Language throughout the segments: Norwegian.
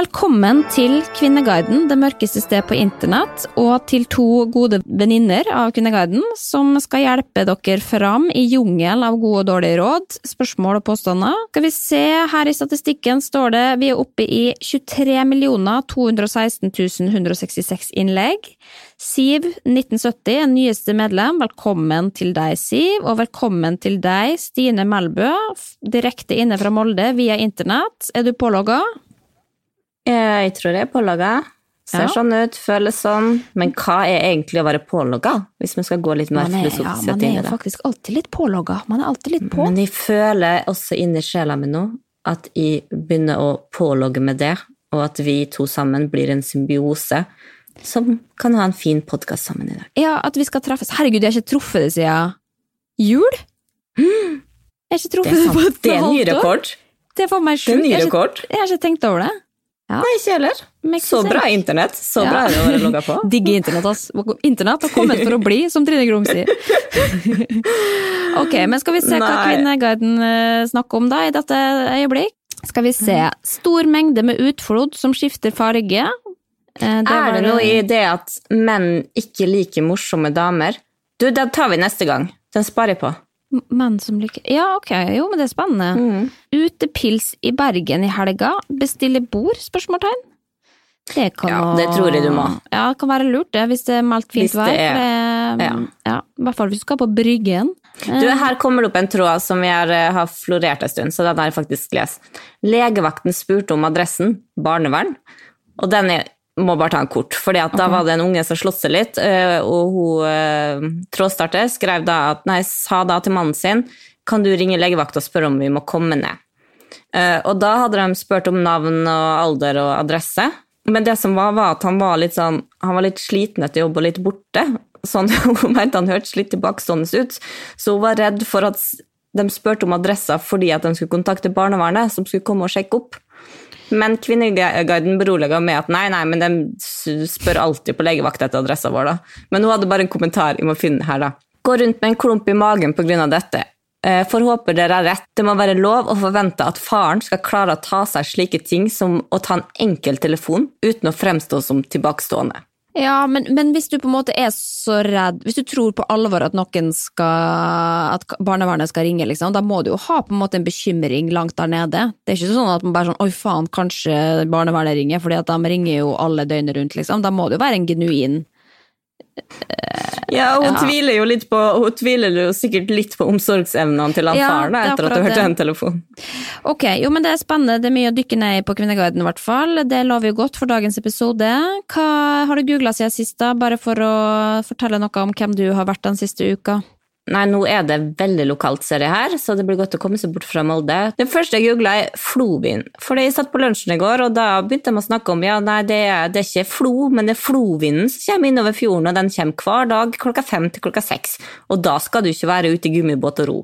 Velkommen til Kvinneguiden, det mørkeste sted på internett, og til to gode venninner av Kvinneguiden som skal hjelpe dere fram i jungelen av gode og dårlige råd, spørsmål og påstander. Skal vi se, her i statistikken står det vi er oppe i 23 216 166 innlegg. Siv, 1970, er nyeste medlem. Velkommen til deg, Siv, og velkommen til deg, Stine Melbø, direkte inne fra Molde via internett. Er du pålogga? Jeg tror jeg er pålogga. Ser Ja. sånn ut, føles sånn. Men hva er egentlig å være pålogga? Hvis vi skal gå litt mer Man er, ja, filosofisk man inn i er faktisk alltid litt pålogga. Man er alltid litt på. Men jeg føler også inni sjela mi nå at jeg begynner å pålogge med det, og at vi to sammen blir en symbiose som kan ha en fin podkast sammen i dag. Ja, at vi skal treffes. Herregud, jeg har ikke truffet det siden jul. Jeg har ikke Det truffet det, det på et halvt år. Det er en ny rekord. Det er for meg sjukt. Jeg, jeg har ikke tenkt over det. Ja. Nei, ikke heller. Så bra internett. Så Ja. bra er det å være logga på. Digger internett, ass. Internett har kommet for å bli, som Trine Grom sier. ok, men skal vi se hva Kvinneguiden eh, snakker om da, i dette øyeblikk? Skal vi se. Stor mengde med utflod som skifter farge. Eh, Er det noe i det at menn ikke liker morsomme damer? Du, den tar vi neste gang. Den sparer jeg på. Menn som liker Ja, ok, jo, men det er spennende. Mm. Utepils i Bergen i helga. Bestille bord? Spørsmålstegn. Det kan Ja, det tror jeg du må. Ja, det kan være lurt, det, hvis det er meldt fint vær. ja. ja. I hvert fall hvis du skal på Bryggen. Du, Her kommer det opp en tråd som vi har, eh, har florert en stund, så den har jeg faktisk lest. Legevakten spurte om adressen, barnevern, og den er, må bare ta en kort. fordi at da var det en unge som sloss seg litt, eh, og hun eh, trådstarter skrev da at, nei, sa da til mannen sin kan du ringe legevakta og spørre om vi må komme ned. Eh, og da hadde de spurt om navn og alder og adresse. Men det som var, var at han var litt sånn, han var litt sliten etter jobb og litt borte. Sånn, hun mente han hørtes litt tilbakestående ut, så hun var redd for at de spurte om adressa fordi at de skulle kontakte barnevernet, som skulle komme og sjekke opp. Men Kvinneguiden beroliga med at nei, nei, men de spør alltid på legevakt etter adressa vår, da. Men hun hadde bare en kommentar jeg må finne her, da. Gå rundt med en klump i magen pga. dette. Eh, For håper dere har rett. Det må være lov å forvente at faren skal klare å ta seg slike ting som å ta en enkel telefon uten å fremstå som tilbakestående. Ja, men, men hvis du på en måte er så redd Hvis du tror på alvor at noen skal At barnevernet skal ringe, liksom, da må du jo ha på en måte en bekymring langt der nede. Det er ikke sånn at man bare sånn Oi, faen, kanskje barnevernet ringer, fordi at de ringer jo alle døgnet rundt, liksom. Da må det jo være en genuin Ja, hun Ja. tviler jo litt på Hun tviler jo sikkert litt på omsorgsevnene til han Ja, faren er etter at du hun hørte den telefonen. Ok, jo, men det er spennende. Det er mye å dykke ned i på Kvinneguiden, i hvert fall. Det lover jo godt for dagens episode. Hva har du googla siden sist, da? Bare for å fortelle noe om hvem du har vært den siste uka. Nei, nå er det veldig lokalt, ser jeg her, så det blir godt å komme seg bort fra Molde. Det første jeg googla, er Flovin. Fordi jeg satt på lunsjen i går, og da begynte de å snakke om ja, nei, det er, det er ikke Flo, men det er Flovinden som kommer innover fjorden, og den kommer hver dag klokka fem til klokka seks. Og da skal du ikke være ute i gummibåt og ro.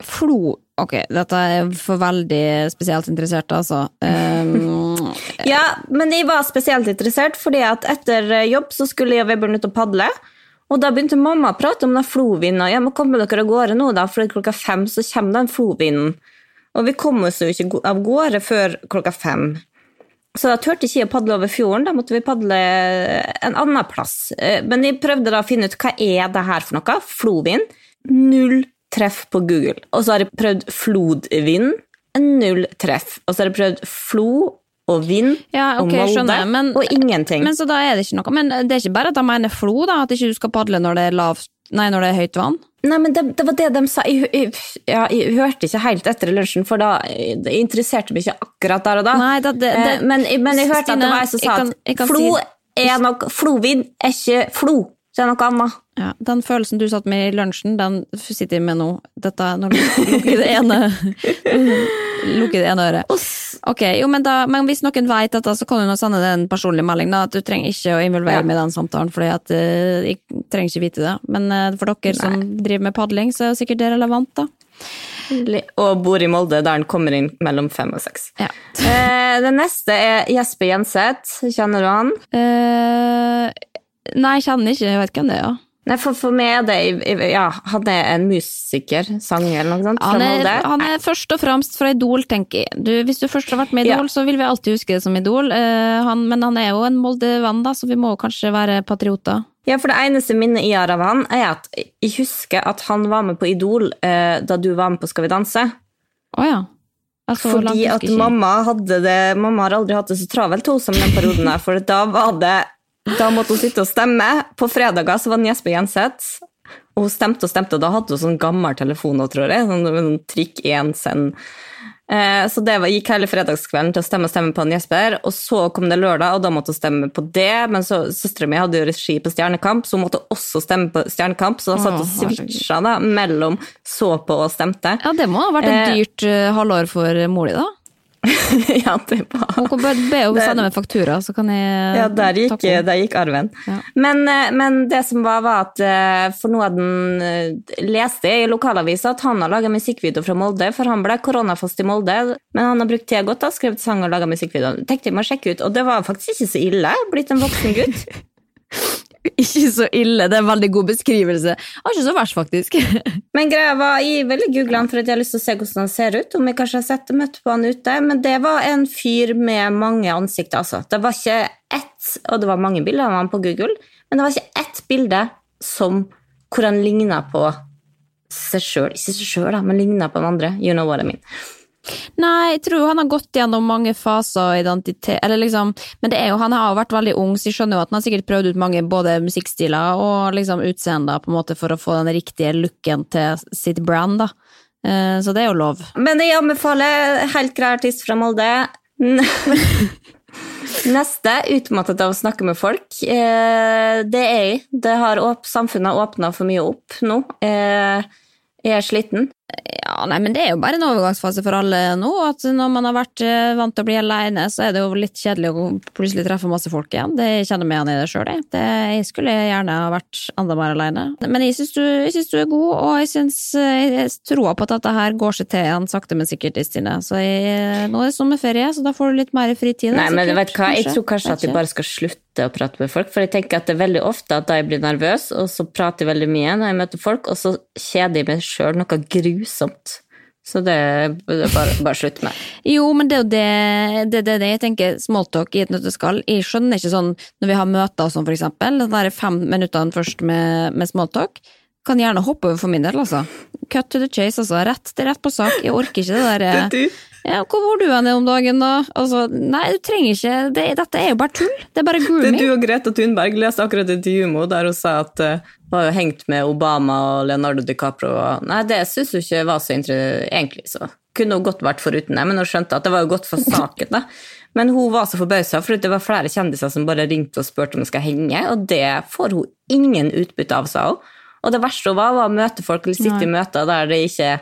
Flo Ok, dette er for veldig spesielt interessert, altså. Um, Ja, men jeg var spesielt interessert, fordi at etter jobb så skulle jeg og Vebjørn ut og padle. Og da begynte mamma å prate om den flovinden, og jeg må komme dere av gårde nå, da, for klokka fem så kommer den flovinden. Og vi kom oss jo ikke av gårde før klokka fem. Så da turte ikke jeg å padle over fjorden, da måtte vi padle en annen plass. Eh, Men jeg prøvde da å finne ut hva er det her for noe. Flovind. Null treff på Google. Og så har jeg prøvd flodvind. Null treff. Og så har jeg prøvd flo og vind ja, okay, og Molde. Men, og ingenting. Men så da er det ikke noe. Men det er ikke bare at de mener flo, da? At ikke du skal padle når det er lavt Nei, når det er høyt vann? Nei, men det, det var det de sa. Jeg, jeg, ja, jeg hørte ikke helt etter lunsjen, for da det interesserte meg ikke akkurat der og da. Nei, det- det- Eh, men, men jeg hørte at det var ei som sa kan- at flo si- er nok Flovind er ikke flo, det er noe annet. Ja, Den følelsen du satt med i lunsjen, den sitter jeg med nå. Dette, du lukker det ene Lukker det ene øret. Ok, jo, men, da, men hvis noen vet dette, så kan du nå sende det en personlig melding. da, At du trenger ikke å involvere Ja. i den samtalen, for jeg trenger ikke vite det. Men uh, for dere som driver med padling, så er det sikkert det relevant, da. Og bor i Molde, der han kommer inn mellom fem og seks. Ja. Eh, det neste er Jesper Jenseth. Kjenner du han? Eh, nei, jeg kjenner ikke, jeg vet hvem det er. Ja. Nei, for, for meg er det Ja, han er en musiker, sanger eller noe sånt, Han er, han er først og fremst fra Idol, tenker jeg. Du, hvis du først har vært med i Idol, Ja. så vil vi alltid huske det som Idol. Uh, han, men han er jo en Molde-venn, da, så vi må kanskje være patrioter. Ja, for det eneste minnet jeg har av han, er at jeg husker at han var med på Idol uh, da du var med på Skal vi danse. Oh, ja. Altså, Fordi at mamma hadde det Mamma har aldri hatt det så travelt hun som den perioden der, for da var det Da måtte hun sitte og stemme. På fredager så var det Jesper Jenseth. Og hun stemte og stemte, og da hadde hun sånn gammel telefon tror jeg. Sånn, sånn trikk 1 send. Eh, så det var, gikk hele fredagskvelden til å stemme og stemme på en Jesper. Og så kom det lørdag, og da måtte hun stemme på det. Men så søstera mi hadde jo regi på Stjernekamp, så hun måtte også stemme på Stjernekamp. Så da satt herregud. switcha da, mellom så på og stemte. Ja, det må ha vært et Eh, dyrt eh, halvår for mor di, da. ja, det var Hun kan bare be henne sende meg faktura, så kan jeg Ja, der gikk, der gikk arven. Ja. Men, eh, men det som var, var at eh, for noe av den eh, leste i lokalavisa at han har laga musikkvideo fra Molde, for han ble koronafast i Molde. Men han har brukt tida godt, da, skrevet sang og laga musikkvideo. Tenkte jeg må sjekke ut, og det var faktisk ikke så ille. Blitt en voksen gutt. Ikke så ille, det er en veldig god beskrivelse. Var ikke så verst, faktisk. Men greia var, jeg ville google han for at jeg har lyst til å se hvordan han ser ut. Om jeg kanskje har sett møtt på han ute. Men det var en fyr med mange ansikter, altså. Det var ikke ett, og det var mange bilder av han på Google, men det var ikke ett bilde som, hvor han ligna på seg sjøl. Ikke seg sjøl, men ligna på den andre. You know what I mean. Nei, jeg tror han har gått gjennom mange faser og identitet, eller liksom, men det er jo, han har jo vært veldig ung, så jeg skjønner jo at han har sikkert prøvd ut mange både musikkstiler og liksom utseender på en måte for å få den riktige looken til sitt brand, da. Eh, Så det er jo lov. Men jeg anbefaler helt grei artist fra Molde. Neste, utmattet av å snakke med folk. Eh, det er jeg. Det har samfunnet åpna for mye opp nå. Eh, jeg er sliten. Ja, nei, men det er jo bare en overgangsfase for alle nå, at når man har vært eh, vant til å bli alene, så er det jo litt kjedelig å plutselig treffe masse folk igjen. Det kjenner meg igjen i det sjøl, jeg. Det, jeg skulle gjerne ha vært enda mer alene. Men jeg syns du, du er god, og jeg syns jeg tror på at dette her går seg til igjen, sakte, men sikkert, Stine. Så jeg, nå er det sommerferie, så da får du litt mer fritid. Nei, men sikkert, vet hva? Jeg kanskje. tror kanskje at vi bare skal slutte å prate med folk. For jeg tenker at det er veldig ofte at da jeg blir nervøs, og så prater jeg veldig mye når jeg møter folk, og så kjeder jeg meg sjøl noe grusomt. Så det er bare, bare slutt med. Jo, men det er jo det, det, det, det jeg tenker, smalltalk i et nøtteskall. Jeg skjønner ikke sånn når vi har møter og sånn, for eksempel, det der fem minuttene først med, med smalltalk. Kan gjerne hoppe over for min del, altså. Cut to the chase, altså. Rett, rett på sak. Jeg orker ikke det der ja, Hvor var du henne om dagen, da? Altså, nei, du trenger ikke det, Dette er jo bare tull. Det er bare grooming. Det du og Greta Thunberg leste akkurat et intervju der hun sa at uh, hun har jo hengt med Obama og Leonardo DiCaprio. Nei, det syns hun ikke var så egentlig. så kunne hun godt vært foruten det, men hun skjønte at det var jo godt for saken. da. Men hun var så forbausa, for det var flere kjendiser som bare ringte og spurte om hun skal henge, og det får hun ingen utbytte av, sa hun. Og det verste hun var, var å møte folk eller sitte i møter der det ikke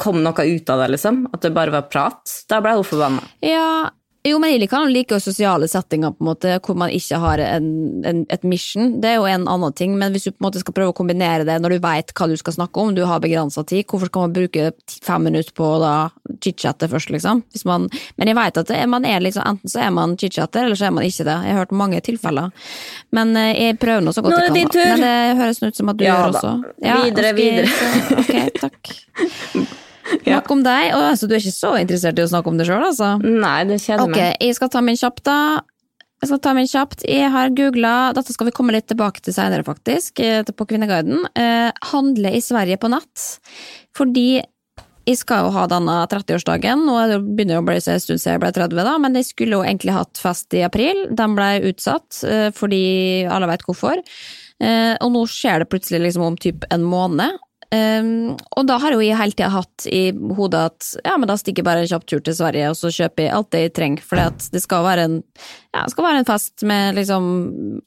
kom noe ut av det, liksom. At det bare var prat. Da ble hun forbanna. Ja, jo, men jeg kan like sosiale settinger på en måte, hvor man ikke har en, en, et mission. Det er jo en annen ting, men hvis du på en måte skal prøve å kombinere det når du vet hva du skal snakke om, du har begrensa tid, hvorfor skal man bruke fem minutter på å chit-chatte først, liksom? Man, men jeg vet at det, man er liksom, enten så er man chit-chatter, eller så er man ikke det. Jeg har hørt mange tilfeller. Men eh, jeg prøver nå så godt jeg kan. Nå er det din tur! Men det høres ut som at du ja, gjør også. Ja, videre, videre. Så, ok, takk. Nok om deg. Og, altså, du er ikke så interessert i å snakke om det sjøl, altså? Nei, det kjeder meg. Ok, jeg skal ta min kjapt, da. Jeg skal ta min kjapt. Jeg har googla Dette skal vi komme litt tilbake til seinere, faktisk, eh, på Kvinneguiden. Eh, handle i Sverige på natt. Fordi jeg skal jo ha denne 30-årsdagen, nå begynner det å bli en stund siden jeg ble 30, da, men jeg skulle jo egentlig hatt fest i april. Den ble utsatt, eh, fordi alle veit hvorfor. Eh, og nå skjer det plutselig liksom om typ en måned, Um, og da har jo jeg hele tida hatt i hodet at ja, men da stikker jeg bare en kjapp tur til Sverige, og så kjøper jeg alt det jeg trenger, for det skal være en, ja, skal være en fest med liksom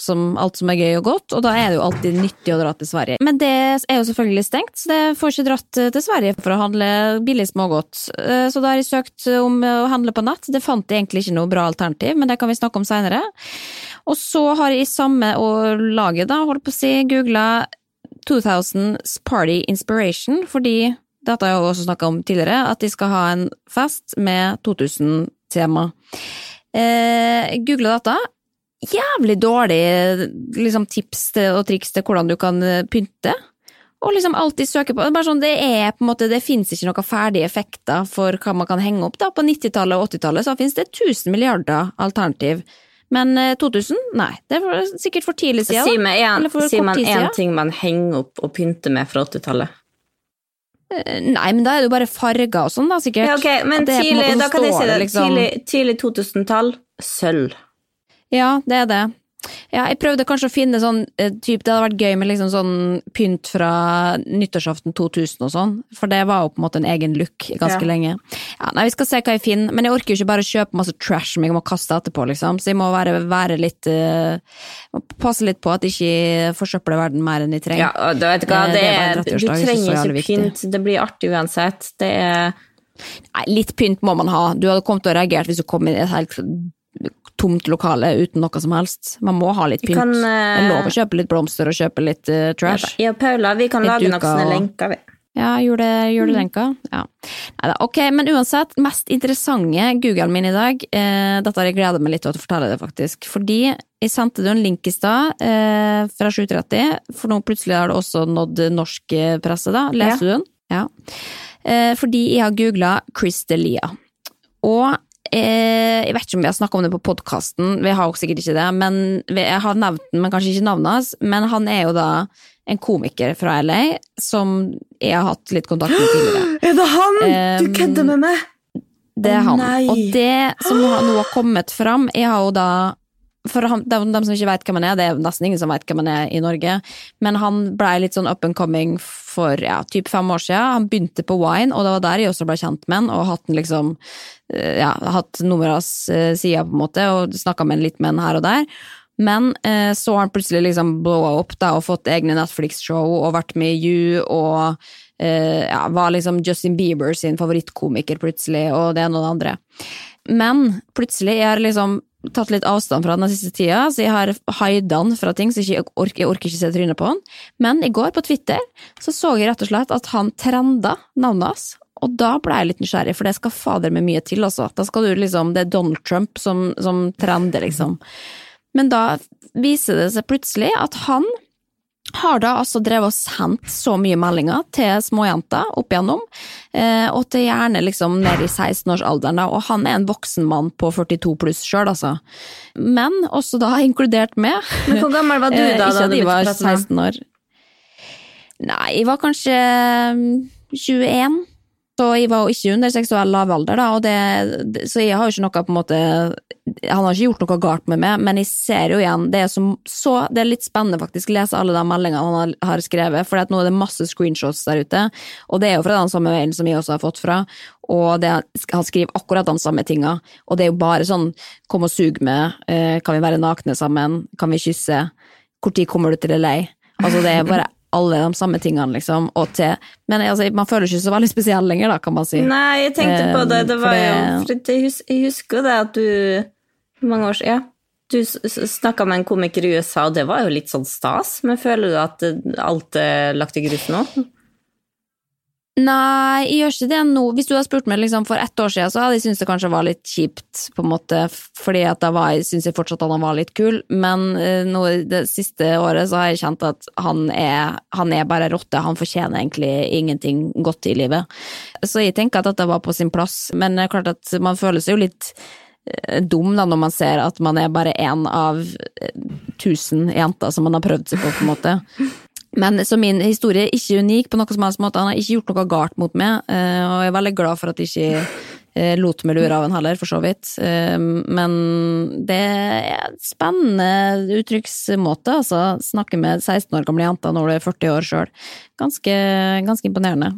som alt som er gøy og godt, og da er det jo alltid nyttig å dra til Sverige. Men det er jo selvfølgelig stengt, så det får ikke dratt til Sverige for å handle billig smågodt. Uh, så da har jeg søkt om å handle på nett. Det fant jeg egentlig ikke noe bra alternativ, men det kan vi snakke om seinere. Og så har jeg samme laget, da, holdt på å si, googla 2000s Party Inspiration, fordi dette har jeg også snakka om tidligere, at de skal ha en fest med 2000-tema. Eh, Google dette. Jævlig dårlig liksom, tips og triks til hvordan du kan eh, pynte. Og liksom alltid søke på bare sånn, Det er på en måte, det fins ikke noen ferdige effekter for hva man kan henge opp. da. På 90-tallet og 80-tallet så finnes det 1000 milliarder alternativ men 2000? Eh, nei. Det var sikkert for tidlig siden. Si meg én ting man henger opp og pynter med fra 80-tallet. Eh, nei, men da er det jo bare farger og sånn, da, sikkert. Ja, ok, Men tidlig, da kan jeg si det. Liksom... Tidlig, tidlig 2000-tall, sølv. Ja, det er det. Ja, jeg prøvde kanskje å finne sånn eh, typ, Det hadde vært gøy med liksom sånn pynt fra nyttårsaften 2000 og sånn, for det var jo på en måte en egen look ganske ja. lenge. Ja, nei, Vi skal se hva jeg finner, men jeg orker jo ikke bare å kjøpe masse trash som jeg må kaste etterpå, liksom. Så jeg må være, være litt uh, Passe litt på at jeg ikke forsøpler verden mer enn jeg trenger. Ja, du vet hva, det, det er, du trenger ikke pynt, det blir artig uansett. Det er Nei, litt pynt må man ha. Du hadde kommet til å reagere hvis du kom inn i et helt tomt lokale uten noe som helst. Man må ha litt pynt. Kan, uh, det er lov å kjøpe litt blomster og kjøpe litt uh, trash. Ja, Paula, vi kan litt lage noen sånne lenker, vi. Ja, gjør mm. Ja. Neida, ok, men uansett, mest interessante Googlen min i dag, eh, dette har jeg gleda meg litt til å fortelle det, faktisk. Fordi jeg sendte du en link i stad eh, fra 7.30, for nå plutselig har det også nådd norsk presse, da. Leser ja. du den? Ja. Eh, fordi jeg har googla Chris Delia. Og Eh, jeg vet ikke om vi har snakka om det på podkasten, vi har jo sikkert ikke det. men Jeg har nevnt den, men kanskje ikke navnet hans. Men han er jo da en komiker fra LA som jeg har hatt litt kontakt med tidligere. Er det han?! Du kødder med meg! Det er han. Nei. Og det som nå har kommet fram Jeg har jo da for han, de, som ikke vet hvem han er, det er nesten ingen som vet hvem han er i Norge, men han blei litt sånn up and coming for ja, typ fem år siden. Han begynte på Wine, og det var der jeg også ble kjent med han, og hatt han liksom eh, ja, hatt nummeret hans uh, sida, på en måte, og snakka litt med han her og der. Men eh, så har han plutselig liksom blowa opp da, og fått egne Netflix-show og vært med i You og eh, ja, var liksom Justin Bieber sin favorittkomiker plutselig, og det ene og det andre. Men plutselig er liksom tatt litt avstand fra den siste tida, så jeg har haida han fra ting, så jeg orker, jeg orker ikke se trynet på han. Men i går, på Twitter, så så jeg rett og slett at han trenda navnet hans. Og da ble jeg litt nysgjerrig, for det skal fader meg mye til, altså. Da skal du liksom Det er Donald Trump som, som trender, liksom. Men da viser det seg plutselig at han har da altså drevet og sendt så mye meldinger til småjenter opp igjennom, eh, og til gjerne liksom ned i 16-årsalderen, og han er en voksen mann på 42 pluss sjøl, altså. Men også da inkludert meg. Men hvor gammel var du Eh, da? Ikke da de var begynte å prate med 16 år. Nei, jeg var kanskje mm, 21. Så jeg var jo ikke under seksuell lavalder, da, det, så jeg har jo ikke noe på en måte Han har ikke gjort noe galt med meg, men jeg ser jo igjen Det er, som, så, det er litt spennende faktisk å lese alle de meldingene han har, skrevet, for nå er det masse screenshots der ute, og det er jo fra den samme mailen som jeg også har fått fra, og det, han skriver akkurat de samme tinga, og det er jo bare sånn Kom og sug meg, eh, kan vi være nakne sammen, kan vi kysse, når kommer du til LA? Altså, det er bare alle de samme tingene, liksom, og til Men altså, man føler ikke så veldig spesiell lenger, da, kan man si. Nei, jeg tenkte på det. Det Eh, var for jo for Jeg hus- jeg husker det at du mange år siden? Ja. Du snakka med en komiker i USA, og det var jo litt sånn stas. Men føler du at alt er lagt i grus nå? Nei, jeg gjør ikke det nå. Hvis du hadde spurt meg liksom, for ett år siden, så hadde jeg syntes det kanskje var litt kjipt, på en måte, fordi at da var jeg, synes jeg fortsatt han var litt kul, men eh, nå det siste året så har jeg kjent at han er, han er bare rotte, han fortjener egentlig ingenting godt i livet. Så jeg tenker at dette var på sin plass, men det er klart at man føler seg jo litt eh, dum da når man ser at man er bare én av eh, tusen jenter som man har prøvd seg på, på en måte. Men så min historie er ikke unik på noen som helst måte. Han har ikke gjort noe galt mot meg, eh, og jeg er veldig glad for at jeg ikke eh, lot meg lure av en heller, for så vidt. Eh, Men det er en spennende uttrykksmåte, altså. Snakke med 16 år gamle jenter når du er 40 år sjøl. Ganske, ganske imponerende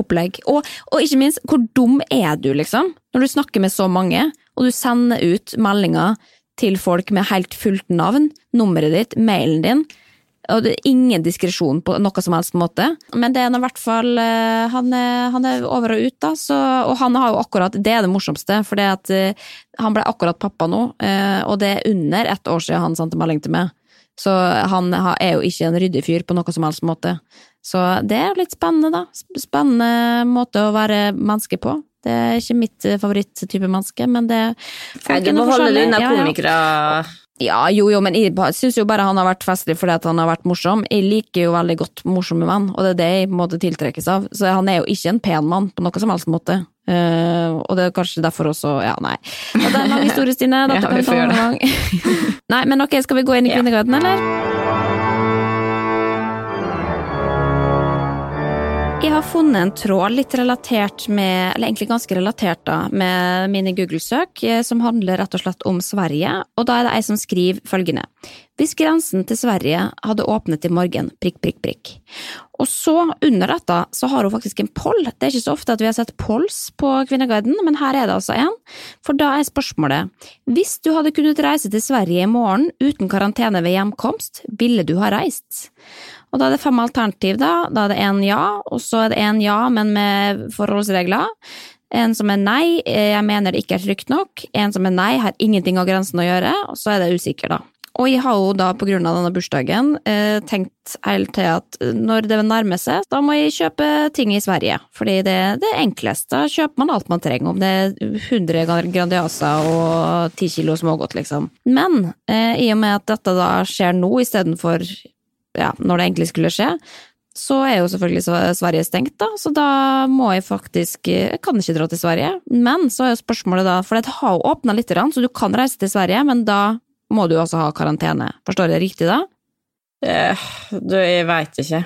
opplegg. Og, og ikke minst, hvor dum er du, liksom? Når du snakker med så mange, og du sender ut meldinger til folk med helt fullt navn, nummeret ditt, mailen din. Og det er ingen diskresjon på noe som helst måte. Men det er noe i hvert fall eh, han, er, han er over og ut, da. Så, og han har jo akkurat Det er det morsomste, for det at eh, han ble akkurat pappa nå, eh, og det er under ett år siden han sendte melding til meg. Så han er jo ikke en ryddig fyr på noe som helst måte. Så det er jo litt spennende, da. Spennende måte å være menneske på. Det er ikke mitt favoritttype menneske, men det Nei, du må holde deg unna komikere. Ja, ja. Ja, jo, jo, men jeg syns jo bare han har vært festlig fordi at han har vært morsom. Jeg liker jo veldig godt morsomme menn, og det er det jeg på en måte tiltrekkes av. Så han er jo ikke en pen mann på noe som helst måte. Uh, og det er kanskje derfor også Ja, nei. Og det er en lang historie, Stine. Dette Ja, kan ta en gang. nei, men ok, skal vi gå inn i Ja. Kvinneguiden, eller? Jeg har funnet en tråd litt relatert med, eller egentlig ganske relatert da, med mine Google-søk, eh, som handler rett og slett om Sverige, og da er det ei som skriver følgende. Hvis grensen til Sverige hadde åpnet i morgen, prikk, prikk, prikk. Og så, under dette, så har hun faktisk en poll. Det er ikke så ofte at vi har sett polls på Kvinneguiden, men her er det altså en. For da er spørsmålet, hvis du hadde kunnet reise til Sverige i morgen uten karantene ved hjemkomst, ville du ha reist? Og da er det fem alternativ, da. Da er det en ja, og så er det en ja, men med forholdsregler. En som er nei, eh, jeg mener det ikke er trygt nok. En som er nei, har ingenting av grensen å gjøre, og så er det usikker, da. Og jeg har jo da på grunn av denne bursdagen eh, tenkt hele til at når det nærmer seg, da må jeg kjøpe ting i Sverige. Fordi det, er det enkleste. Da kjøper man alt man trenger, om det er 100 Grandiosa og 10 kilo smågodt, liksom. Men eh, i og med at dette da skjer nå istedenfor ja, når det egentlig skulle skje, så er jo selvfølgelig Sverige stengt, da, så da må jeg faktisk Jeg kan ikke dra til Sverige. Men så er jo spørsmålet da, for det har jo åpna litt, så du kan reise til Sverige, men da må du altså ha karantene. Forstår jeg det riktig da? Eh, du, jeg veit ikke.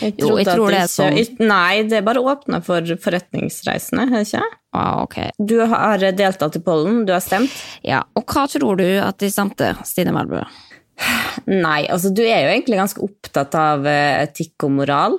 Jeg Jo, jeg tror det er sånn. Nei, det er bare åpna for forretningsreisende, er det ikke? Ah, ok. Du har deltatt i pollen, du har stemt. Ja, og hva tror du at de stemte, Stine Melbø? Nei, altså du er jo egentlig ganske opptatt av eh, etikk og moral.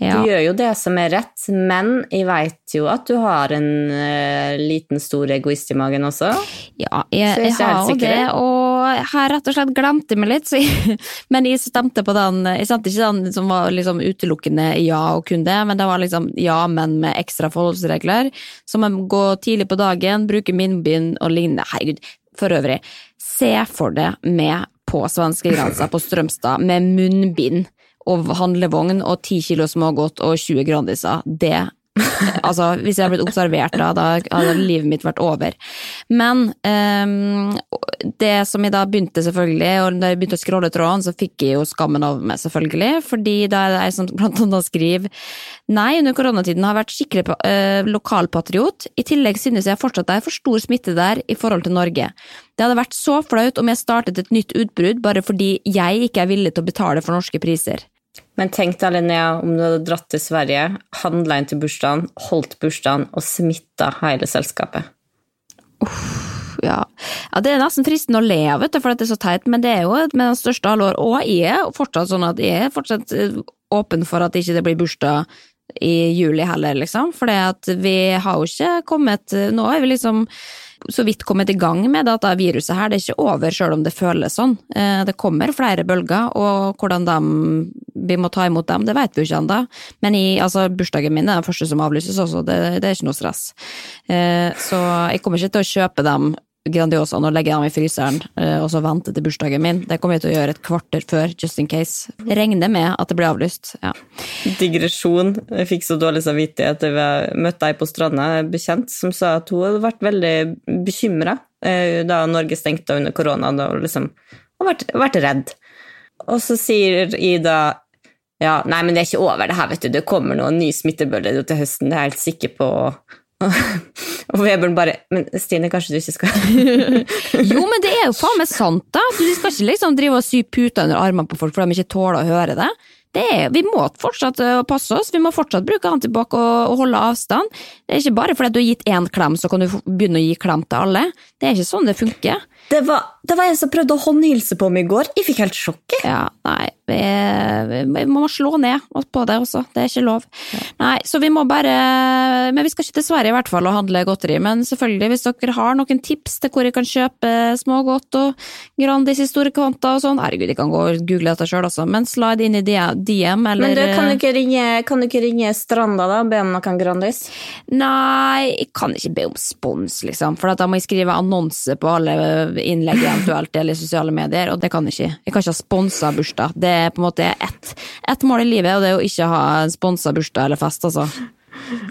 Ja. Du gjør jo det som er rett, men jeg veit jo at du har en uh, liten, stor egoist i magen også. Ja, jeg, jeg jeg har jo det, og her rett og slett glemte jeg meg litt, så jeg, men jeg stemte på den, jeg stemte ikke den som var liksom utelukkende ja og kun det, men det var liksom ja, men med ekstra forholdsregler, som å gå tidlig på dagen, bruke munnbind og lignende, herregud, for øvrig, se for det med på svenskegrensa på Strømstad med munnbind og handlevogn og 10 kilo smågodt og 20 Grandiser, det altså, hvis jeg hadde blitt observert da, da hadde livet mitt vært over. Men um, det som jeg da begynte, selvfølgelig, og da jeg begynte å scrolle tråden, så fikk jeg jo skammen over meg, selvfølgelig, fordi da er det ei som blant annet skriver Nei, under koronatiden har jeg vært skikkelig eh, lokalpatriot. I tillegg synes jeg fortsatt det er for stor smitte der i forhold til Norge. Det hadde vært så flaut om jeg startet et nytt utbrudd bare fordi jeg ikke er villig til å betale for norske priser. Men tenk deg, Linnea, om du hadde dratt til Sverige, handla inn til bursdagen, holdt bursdagen og smitta hele selskapet. Ja. ja, det er nesten fristende å le av, for det er så teit, men det er jo med den største alvor. Og jeg er fortsatt sånn at jeg er fortsatt eh, åpen for at ikke det blir bursdag i juli heller, liksom. For vi har jo ikke kommet Nå er vi liksom så vidt kommet i gang med dette viruset her. Det er ikke over selv om det føles sånn. Eh, Det kommer flere bølger, og hvordan de, vi må ta imot dem, det vet vi jo ikke ennå. Men i, altså, bursdagen min er den første som avlyses også, det, det er ikke noe stress. Eh, Så jeg kommer ikke til å kjøpe dem Grandiosaen og legge dem i fryseren, eh, og så vente til bursdagen min. Det kommer jeg til å gjøre et kvarter før, just in case. Regner med at det blir avlyst. Ja. Digresjon. Jeg fikk så dårlig samvittighet da jeg møtte ei på stranda, bekjent, som sa at hun hadde vært veldig bekymra da Norge stengte under korona, da hun liksom har vært, vært redd. Og så sier Ida ja, nei, men det er ikke over det her, vet du. Det kommer noen ny smittebølge til høsten, det er jeg helt sikker på. Og Vebjørn bare Men Stine, kanskje du ikke skal Jo, men det er jo faen meg sant, da. Du skal ikke liksom drive og sy puter under armene på folk for de ikke tåler å høre det. det er, vi må fortsatt eh, passe oss, vi må fortsatt bruke antibac og, og holde avstand. Det er ikke bare fordi du har gitt én klem, så kan du begynne å gi klem til alle. Det er ikke sånn det funker. Det var, det var en som prøvde å håndhilse på meg i går. Jeg fikk helt sjokk. Ja, nei, vi, vi må slå ned på det også, det er ikke lov. Nei, så vi må bare Men vi skal ikke til Sverige i hvert fall og handle godteri, men selvfølgelig, hvis dere har noen tips til hvor jeg kan kjøpe smågodt og Grandis i store kvanter og sånn, herregud, jeg kan gå og google dette sjøl, altså, men slide inn i DM, eller Men du, kan du ikke ringe, kan du ikke ringe Stranda da, og be om noen Grandis? Nei, jeg kan ikke be om spons, liksom, for da må jeg skrive annonse på alle innlegg eventuelt eller sosiale medier, og det kan jeg ikke. Jeg kan ikke ha sponsa bursdag. Det er på en måte ett, et mål i livet, og det er å ikke ha sponsa bursdag eller fest, altså.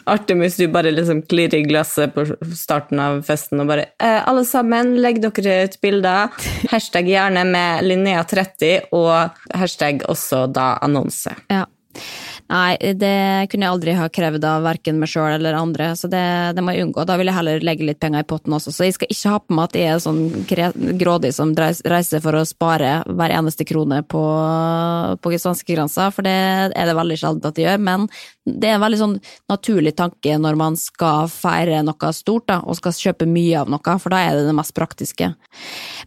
Artemis, du bare liksom klirrer i glasset på starten av festen og bare eh, Alle sammen, legg dere ut bilder. Hashtag gjerne med Linnea30 og hashtag også da annonse. Ja. Nei, det kunne jeg aldri ha krevd av verken meg sjøl eller andre, så det, det må jeg unngå. Da vil jeg heller legge litt penger i potten også, så jeg skal ikke ha på meg at jeg er sånn grådig som reiser for å spare hver eneste krone på, på svenskegrensa, for det er det veldig sjelden at jeg gjør, men det er en veldig sånn naturlig tanke når man skal feire noe stort, da, og skal kjøpe mye av noe, for da er det det mest praktiske.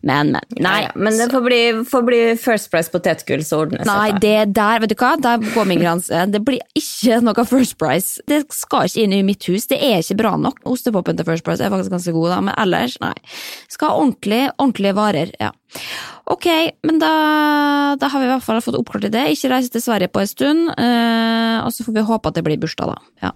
Men, men. Nei, ja, men det får bli, får bli First Price potetgull, så ordner det. Nei, det der, vet du hva, der går min grense. Det blir ikke noe First Price. Det skal ikke inn i mitt hus, det er ikke bra nok. Ostepopen til First Price er faktisk ganske god, da, men ellers, nei. Skal ha ordentlig, ordentlige varer, ja. Ok, men da, da har vi i hvert fall fått oppklart det. Ikke reise til Sverige på en stund, eh, og så får vi håpe at det blir bursdag, da. Ja.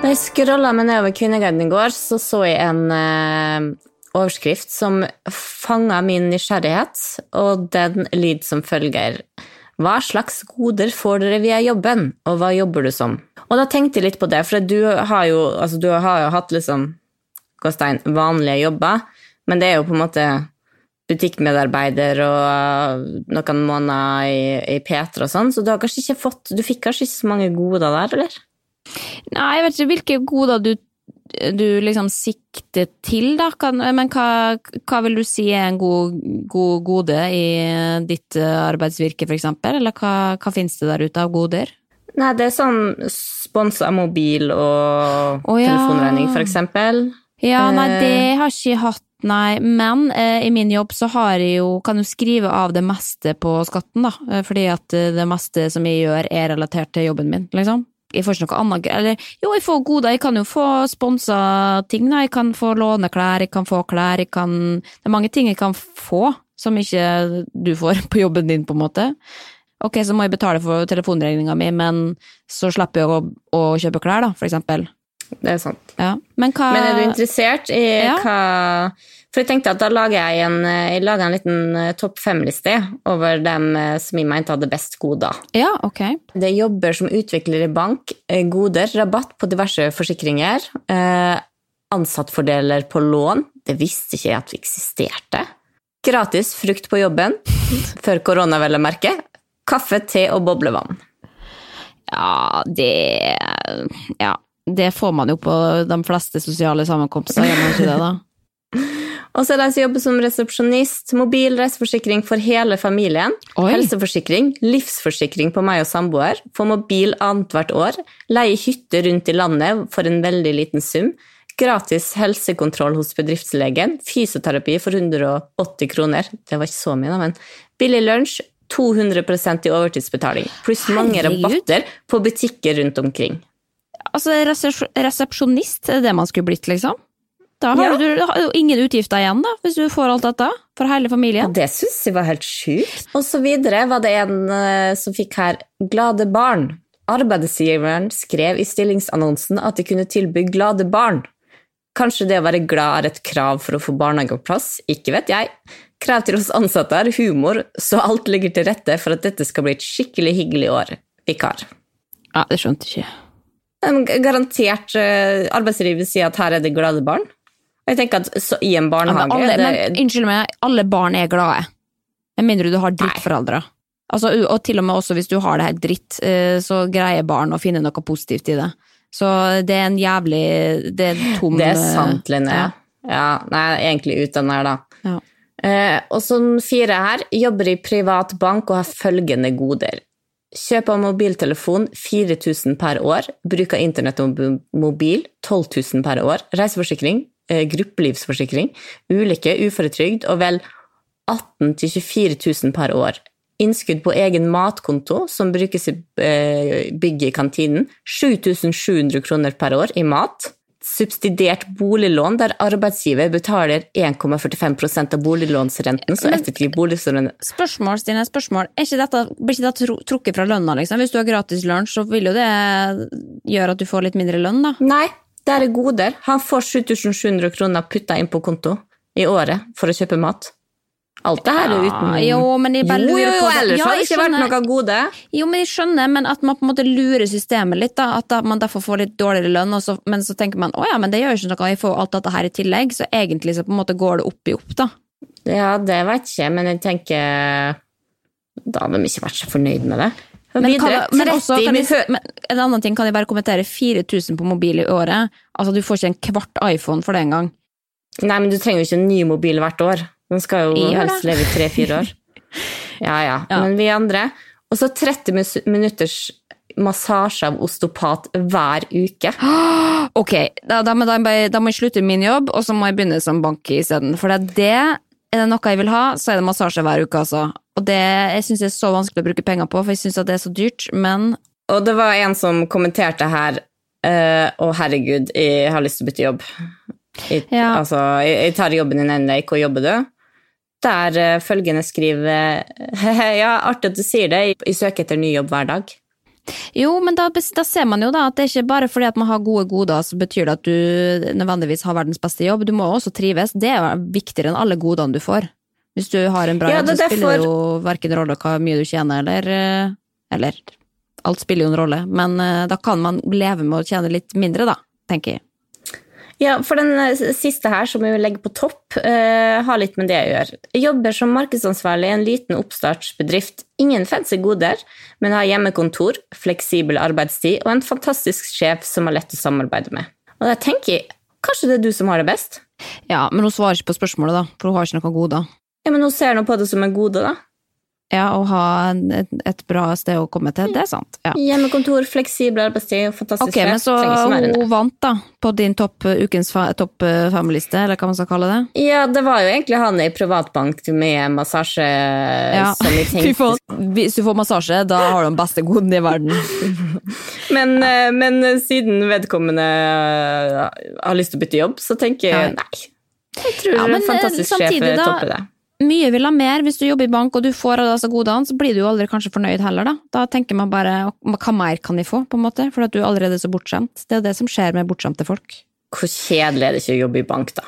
Da jeg scrolla meg nedover Kvinneguiden i går, så så jeg en eh, overskrift som fanga min nysgjerrighet, og den lyd som følger. Hva slags goder får dere via jobben, og hva jobber du som? Og da tenkte jeg litt på det, for du har jo, altså, du har jo hatt liksom Gåstein, vanlige jobber, men det er jo på en måte butikkmedarbeider og noen måneder i, i P3 og sånn, så du har kanskje ikke fått Du fikk kanskje ikke så mange goder der, eller? Nei, jeg vet ikke hvilke goder du, du liksom sikter til, da. Kan, men hva, hva vil du si er en god, god gode i ditt eh, arbeidsvirke, for eksempel? Eller hva, hva finnes det der ute av goder? Nei, det er sånn sponsa mobil og oh, ja. telefonregning, for eksempel. Ja, nei, Eh. det har ikke jeg hatt, nei. Men eh, i min jobb så har jeg jo, kan jo skrive av det meste på skatten, da. Eh, Fordi at det meste som jeg gjør er relatert til jobben min, liksom. Jeg får ikke noe annet, eller jo, jeg får goder, jeg kan jo få sponsa ting, da. Jeg kan få låne klær, jeg kan få klær, jeg kan Det er mange ting jeg kan få som ikke du får på jobben din, på en måte. Ok, så må jeg betale for telefonregninga mi, men så slipper jeg å, å kjøpe klær, da, for eksempel. Det er sant. Ja. Men hva Men er du interessert i Ja. hva For jeg tenkte at da lager jeg en, jeg lager en liten eh, topp fem-liste over dem eh, som jeg mente hadde best goder. Ja, ok. Det er jobber som utvikler i bank, eh, goder, rabatt på diverse forsikringer, eh, ansattfordeler på lån, det visste ikke jeg at eksisterte, gratis frukt på jobben, før korona vel å merke, kaffe, te og boblevann. Ja, det Ja, det får man jo på de fleste sosiale sammenkomster, gjør man ikke det, da? Og så er det de som jobber som resepsjonist, mobil reiseforsikring for hele familien, Oi. helseforsikring, livsforsikring på meg og samboer, få mobil annethvert år, leie hytte rundt i landet for en veldig liten sum, gratis helsekontroll hos bedriftslegen, fysioterapi for 180 kroner, det var ikke så mye da, men billig lunsj, 200% i overtidsbetaling, pluss mange Herregud. rabatter på butikker rundt omkring. Altså, resepsjonist, er det man skulle blitt, liksom? Da har Ja. du har jo ingen utgifter igjen, da, hvis du får alt dette, for hele Ja, familien. det syns jeg var helt sjukt. Og så videre var det en uh, som fikk her 'glade barn'. Arbeidsgiveren skrev i stillingsannonsen at de kunne tilby glade barn. Kanskje det å være glad er et krav for å få barnehageplass, ikke vet jeg. Krav til oss ansatte er humor, så alt ligger til rette for at dette skal bli et skikkelig hyggelig år. Vikar. Ja, det skjønte ikke. Men Garantert eh, arbeidslivet sier at her er det glade barn. Jeg tenker at så, i en Ja, barnehage men, alle, det, men unnskyld meg, alle barn er glade. Med mindre du har drittforeldre. Altså, og til og med også hvis du har det her dritt, eh, så greier barn å finne noe positivt i det. Så det er en jævlig Det er tom Det er eh, sant, Linné. Ja. Ja. nei, jeg er egentlig ute den her, da. Ja. Eh, og som fire her, jobber i privat bank og har følgende goder. Kjøp av mobiltelefon 4000 per år. Bruk av internett og mobil 12 000 per år. Reiseforsikring, eh, gruppelivsforsikring, ulykke, uføretrygd og vel 18 000-24 000 per år. Innskudd på egen matkonto som brukes i eh, bygget i kantinen. 7700 kroner per år i mat. Subsidiert boliglån der arbeidsgiver betaler 1,45% av boliglånsrenten, så effektiv boliglån Spørsmål, Stine, spørsmål. Er ikke dette, blir ikke dette trukket fra lønna, liksom? Hvis du har gratis lunsj, så vil jo det gjøre at du får litt mindre lønn, da. Nei, det er goder. Han får 7700 kroner putta inn på konto i året for å kjøpe mat. Alt det her er uten jo, men jeg bare Jo, lurer på jo, ellers Ja, hadde det ikke vært noe gode. Jo, men jeg skjønner, men at man på en måte lurer systemet litt, da. At man derfor får litt dårligere lønn, så, men så tenker man å ja, men det gjør ikke noe, jeg får alt dette her i tillegg, så egentlig så på en måte går det opp i opp, da. Ja, det vet jeg ikke, men jeg tenker Da hadde de ikke vært så fornøyd med det. Men, kan, men, også, kan jeg, men en annen ting kan jeg bare kommentere. 4000 på mobil i året. Altså, du får ikke en kvart iPhone for det engang. Nei, men du trenger jo ikke en ny mobil hvert år. Den skal jo helst leve i tre-fire år. Ja, ja, Ja. Men vi andre Og så 30 mus- minutters massasje av osteopat hver uke. Ok, da, da, da, da må jeg slutte min jobb, og så må jeg begynne som bank isteden. For det, det er det noe jeg vil ha, så er det massasje hver uke, altså. Og det jeg syns jeg er så vanskelig å bruke penger på, for jeg syns det er så dyrt, men Og det var en som kommenterte her Å, herregud, jeg har lyst til å bytte jobb. Jeg, Ja. Altså, jeg, jeg tar jobben din ennå, hvor jobber du? Der eh, følgende skriver Ja, artig at du sier det, jeg, søker etter ny jobb hver dag. Jo, men da, da ser man jo da at det er ikke bare fordi at man har gode goder, så betyr det at du nødvendigvis har verdens beste jobb. Du må også trives. Det er viktigere enn alle godene du får. Hvis du har en bra Ja, jobb, så derfor... spiller det jo verken rolle hva mye du tjener, eller eh, Eller alt spiller jo en rolle, men eh, da kan man leve med å tjene litt mindre, da, tenker jeg. Ja, for den eh, siste her, som vi vil legge på topp, uh, har litt med det å gjøre. Jeg jobber som markedsansvarlig i en liten oppstartsbedrift. Ingen fancy goder, men har hjemmekontor, fleksibel arbeidstid og en fantastisk sjef som er lett å samarbeide med. Og da tenker jeg, kanskje det er du som har det best? Ja, men hun svarer ikke på spørsmålet, da, for hun har ikke noe goder. Ja, men hun ser nå på det som en gode, da. Ja, å ha et, et bra sted å komme til, det er sant. Ja. Hjemmekontor, fleksibel arbeidstid og fantastisk Ok, men så hun vant da, på din topp, ukens fa- topp eh, fem-liste, eller hva man skal kalle det? Ja, det var jo egentlig han i privatbank med massasje som vi tenkte får, Hvis du får massasje, da har du den beste goden i verden. Men, ja. men siden vedkommende eh, har lyst til å bytte jobb, så tenker jeg nei. Jeg tror Ja, men, eh, fantastisk sjef topper det. Mye vil ha mer. Hvis du jobber i bank og du får alle disse godene, så blir du jo aldri kanskje fornøyd heller, da. Da tenker man bare hva mer kan de få, på en måte, for at du er allerede så bortskjemt. Det er det som skjer med bortskjemte folk. Hvor kjedelig er det ikke å jobbe i bank, da?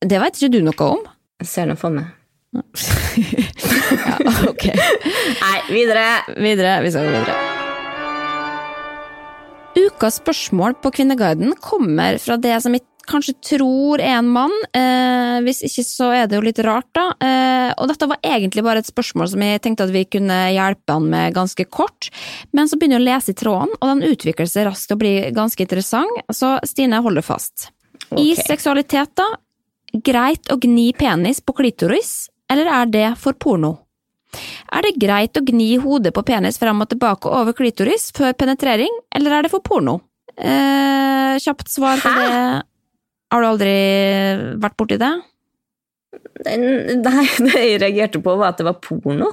Det vet ikke du noe om. Jeg ser noe for meg. ja, ok. Nei, videre! Videre. Vi skal gå videre. Ukas spørsmål på Kvinneguiden kommer fra det som jeg kanskje tror er en mann. Eh, hvis ikke så er det jo litt rart, da. Eh, og dette var egentlig bare et spørsmål som jeg tenkte at vi kunne hjelpe han med ganske kort. Men så begynner jeg å lese i tråden, og den utvikler seg raskt og blir ganske interessant. Så Stine holder fast. I seksualitet, da. Greit å gni penis på klitoris, eller er det for porno? Er det greit å gni hodet på penis frem og tilbake over klitoris før penetrering, eller er det for porno? Eh, kjapt svar på Hæ? det. Har du aldri vært borti det? Nei, det jeg reagerte på, var at det var porno.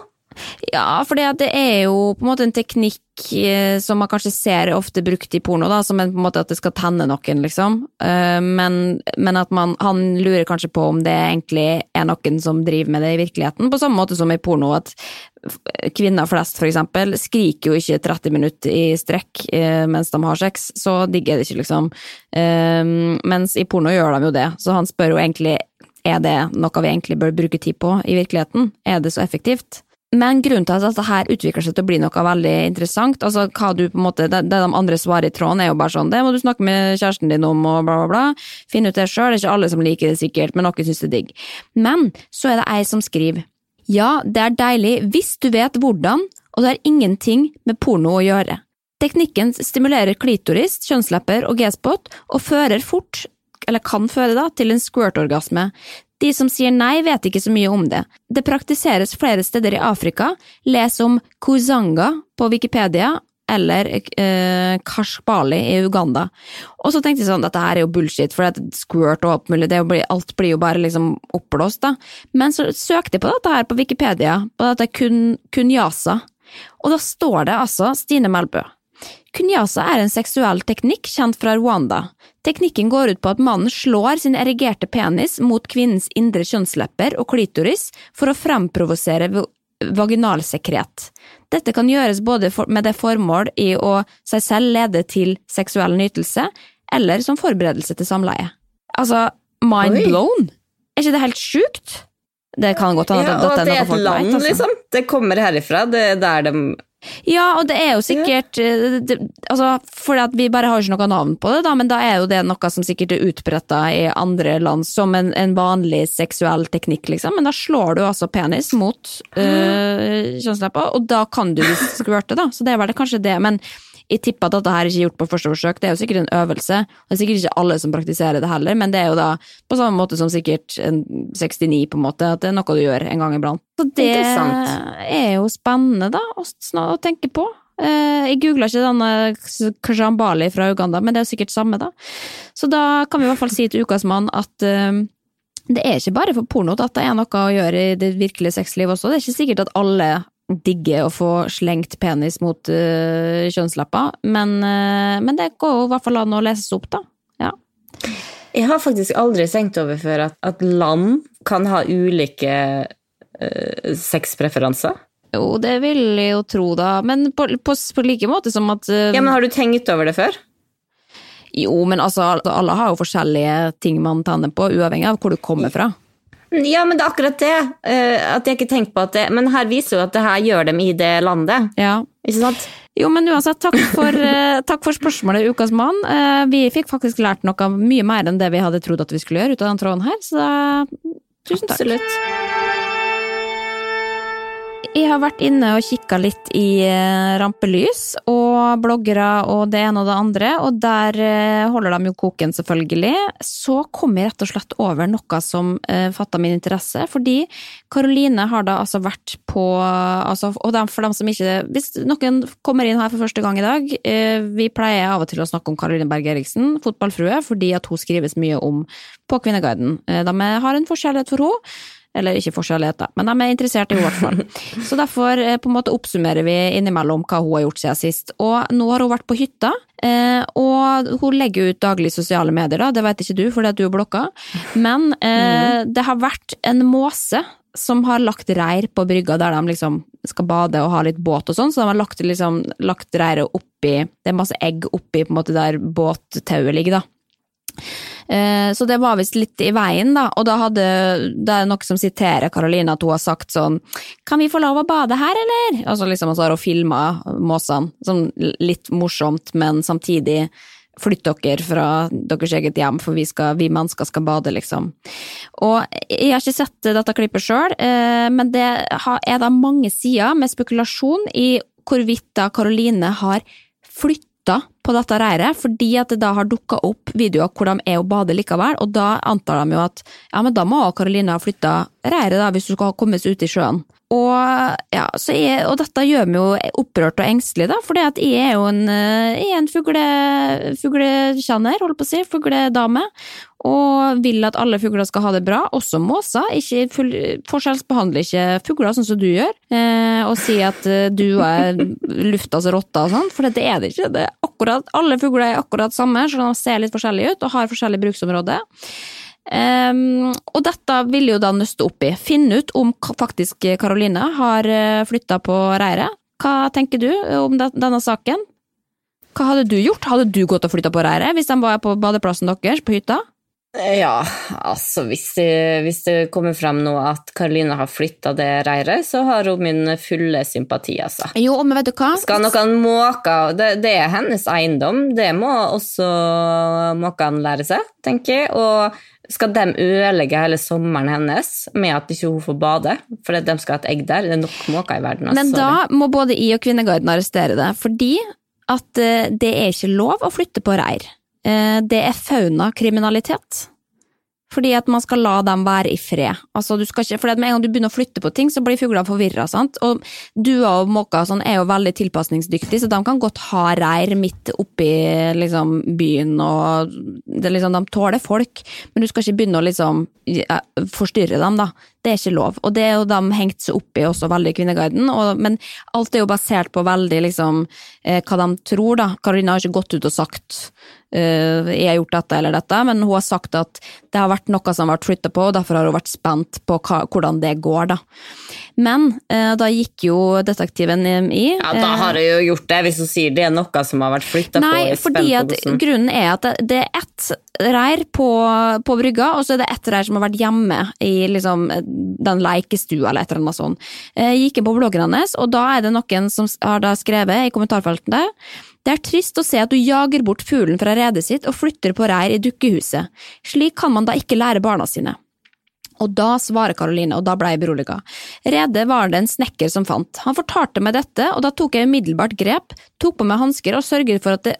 Ja, for det er jo på en måte en teknikk eh, som man kanskje ser ofte brukt i porno, da, som en, på en måte at det skal tenne noen, liksom. Eh, men, men at man, han lurer kanskje på om det egentlig er noen som driver med det i virkeligheten, på samme måte som i porno, at kvinner flest, for eksempel, skriker jo ikke 30 minutter i strekk eh, mens de har sex, så digg er det ikke, liksom. Mens i porno gjør de jo det, så han spør jo egentlig er det noe vi egentlig bør bruke tid på i virkeligheten? Er det så effektivt? Men grunnen til at dette her utvikler seg til å bli noe veldig interessant, altså hva du på en måte, det, det de andre svarer i tråden er jo bare sånn, det må du snakke med kjæresten din om og bla bla bla, finne ut det sjøl, det er ikke alle som liker det sikkert, men noen syns det er digg. Men så er det ei som skriver, ja, det er deilig hvis du vet hvordan, og det har ingenting med porno å gjøre. Teknikken stimulerer klitoris, kjønnslepper og G-spot, og fører fort, eller kan føre da, til en squirt-orgasme. De som sier nei, vet ikke så mye om det. Det praktiseres flere steder i Afrika. Les om kuzanga på Wikipedia, eller eh, kashbali i Uganda. Og så tenkte jeg sånn, dette her er jo bullshit, for det er squirt og alt mulig, blir, alt blir jo bare liksom oppblåst, da. Men så søkte jeg på dette her på Wikipedia, på dette kun, kunyasa, og da står det altså Stine Melbø. Kunyasa er en seksuell teknikk kjent fra Rwanda. Teknikken går ut på at mannen slår sin erigerte penis mot kvinnens indre kjønnslepper og klitoris for å fremprovosere vaginalsekret. Dette kan gjøres både med det formål i å seg selv lede til seksuell nytelse, eller som forberedelse til samleie. Altså, mind Oi. blown? Er ikke det helt sjukt? Det kan godt hende Ja, at at det er et land. Altså. liksom. Det kommer herifra. Det er der de Ja, og det er jo sikkert eh, det, altså, For vi bare har ikke noe navn på det, da, men da er jo det noe som sikkert er utbretta i andre land som en, en vanlig seksuell teknikk, liksom. Men da slår du altså penis mot øh, kjønnsleppa, og da kan du skvørte, da. Så det er vel kanskje det. Men jeg tipper at dette her er ikke gjort på første forsøk, det er jo sikkert en øvelse. Det er sikkert ikke alle som praktiserer det heller, men det er jo da på samme måte som sikkert en 69, på en måte, at det er noe du gjør en gang iblant. Så det er jo spennende, da, å, å tenke på. Eh, Jeg googla ikke denne Kajambali fra Uganda, men det er jo sikkert samme, da. Så da kan vi i hvert fall si til ukas mann at eh, det er ikke bare for porno at det er noe å gjøre i det virkelige sexlivet også. Det er ikke sikkert at alle digger å få slengt penis mot uh, kjønnslappa, men, uh, men det går jo i hvert fall an å leses opp, da. Ja. Jeg har faktisk aldri tenkt over før at, at land kan ha ulike uh, sexpreferanser. Jo, det vil jeg jo tro, da, men på, på, på like måte som at uh, Ja, men Har du tenkt over det før? Jo, men altså, alle har jo forskjellige ting man tanner på, uavhengig av hvor du kommer fra. Ja, men det er akkurat det. eh, at jeg ikke tenkt på at det Men her viser jo at det her gjør dem i det landet. Ja. Ikke sant? Jo, men uansett, takk for, eh, takk for spørsmålet, Ukas mann. Eh, vi fikk faktisk lært noe mye mer enn det vi hadde trodd at vi skulle gjøre ut av den tråden her, så tusen takk. Absolutt. Jeg har vært inne og kikka litt i eh, rampelys og bloggere og det ene og det andre, og der eh, holder de jo koken, selvfølgelig. Så kom jeg rett og slett over noe som uh, fatta min interesse, fordi Karoline har da altså vært på altså, Og for dem som ikke Hvis noen kommer inn her for første gang i dag, eh, vi pleier av og til å snakke om Karoline Berg Eriksen, fotballfrue, fordi at hun skrives mye om på Kvinneguiden. Eh, de har en forskjellighet for henne. Eller ikke forskjelligheter, men de er interessert i henne i hvert fall. Så derfor eh, på en måte oppsummerer vi innimellom hva hun har gjort siden sist. Og nå har hun vært på hytta, eh, og hun legger ut daglig sosiale medier, da. Det vet ikke du fordi at du er blokka. Men eh, mm. det har vært en måse som har lagt reir på brygga der de liksom skal bade og ha litt båt og sånn, så de har lagt, liksom, lagt reiret oppi Det er masse egg oppi på en måte der båttauet ligger, da. Eh, så det var visst litt i veien, da, og da hadde det er noe som siterer Karoline, at hun har sagt sånn Kan vi få lov å bade her, eller? Altså liksom, og så har hun filma måsene, sånn litt morsomt, men samtidig Flytt dere fra deres eget hjem, for vi, skal, vi mennesker skal bade, liksom. Og jeg har ikke sett dette klippet sjøl, eh, men det er da mange sider med spekulasjon i hvorvidt da Karoline har flytta slutta på dette reiret, fordi at det da har dukka opp videoer hvor de er og bader likevel, og da antar de jo at ja, men da må Karoline ha flytta reiret hvis du skal komme seg ut i sjøen. Og, ja, jeg, og dette gjør meg jo opprørt og engstelig, da, for jeg er jo en, eh, en fugle, fuglekjenner, holdt på å si, fugledame, og vil at alle fugler skal ha det bra, også måser. Ikke forskjellsbehandler ikke fugler sånn som du gjør, eh, og sier at eh, du er luftas rotte og sånn, for det er det ikke. Det er akkurat, alle fugler er akkurat samme, så de ser litt forskjellige ut og har forskjellig bruksområde. Um, og dette vil jo da nøste opp i. Finne ut om faktisk Karoline har eh, flytta på reiret. Hva tenker du om denne saken? Hva hadde du gjort? Hadde du gått og flytta på reiret hvis de var på badeplassen deres på hytta? Ja, altså hvis det, hvis det kommer frem nå at Karoline har flytta det reiret, så har hun min fulle sympati, altså. Jo, men vet du hva? Skal noen måker det, det, er hennes eiendom, det må også måkene lære seg, tenker jeg. Og skal de ødelegge hele sommeren hennes med at ikke hun får bade? Fordi de skal ha et egg der? Det er nok måker i verden. Altså. Men da må både I og Kvinneguiden arrestere det, fordi at eh, det er ikke lov å flytte på reir. Eh, det er faunakriminalitet. Fordi at man skal la dem være i fred. Altså, ikke, fordi at Med en gang du begynner å flytte på ting, så blir fuglene forvirra. Og duer og måker sånn, er jo veldig tilpasningsdyktige, så de kan godt ha reir midt oppi liksom, byen. og liksom, De tåler folk, men du skal ikke begynne å liksom, forstyrre dem. da. Det er ikke lov. Og det er jo de hengt seg opp i også veldig i Kvinneguiden. Og, men alt er jo basert på veldig liksom eh, hva de tror, da. Karolina har ikke gått ut og sagt eh, jeg har gjort dette eller dette, men hun har sagt at det har vært noe som har vært flytta på, og derfor har hun vært spent på hva, hvordan det går, da. Men eh, da gikk jo detektiven i Ja, da har hun jo gjort det, hvis hun sier det er noe som har vært flytta på. Nei, fordi at grunnen er at det, det er ett reir på, på, brygga, og så er det ett reir som har vært hjemme i liksom, den leikestua eller et eller annet sånt. Jeg eh, gikk inn på bloggen hennes, og da er det noen som har skrevet i kommentarfeltet der det er trist å se at du jager bort fuglen fra redet sitt og flytter på reir i dukkehuset. Slik kan man da ikke lære barna sine. Og da svarer Karoline, og da ble jeg beroliga. Redet var det en snekker som fant. Han fortalte meg dette, og da tok jeg umiddelbart grep, tok på meg hansker og sørget for, det,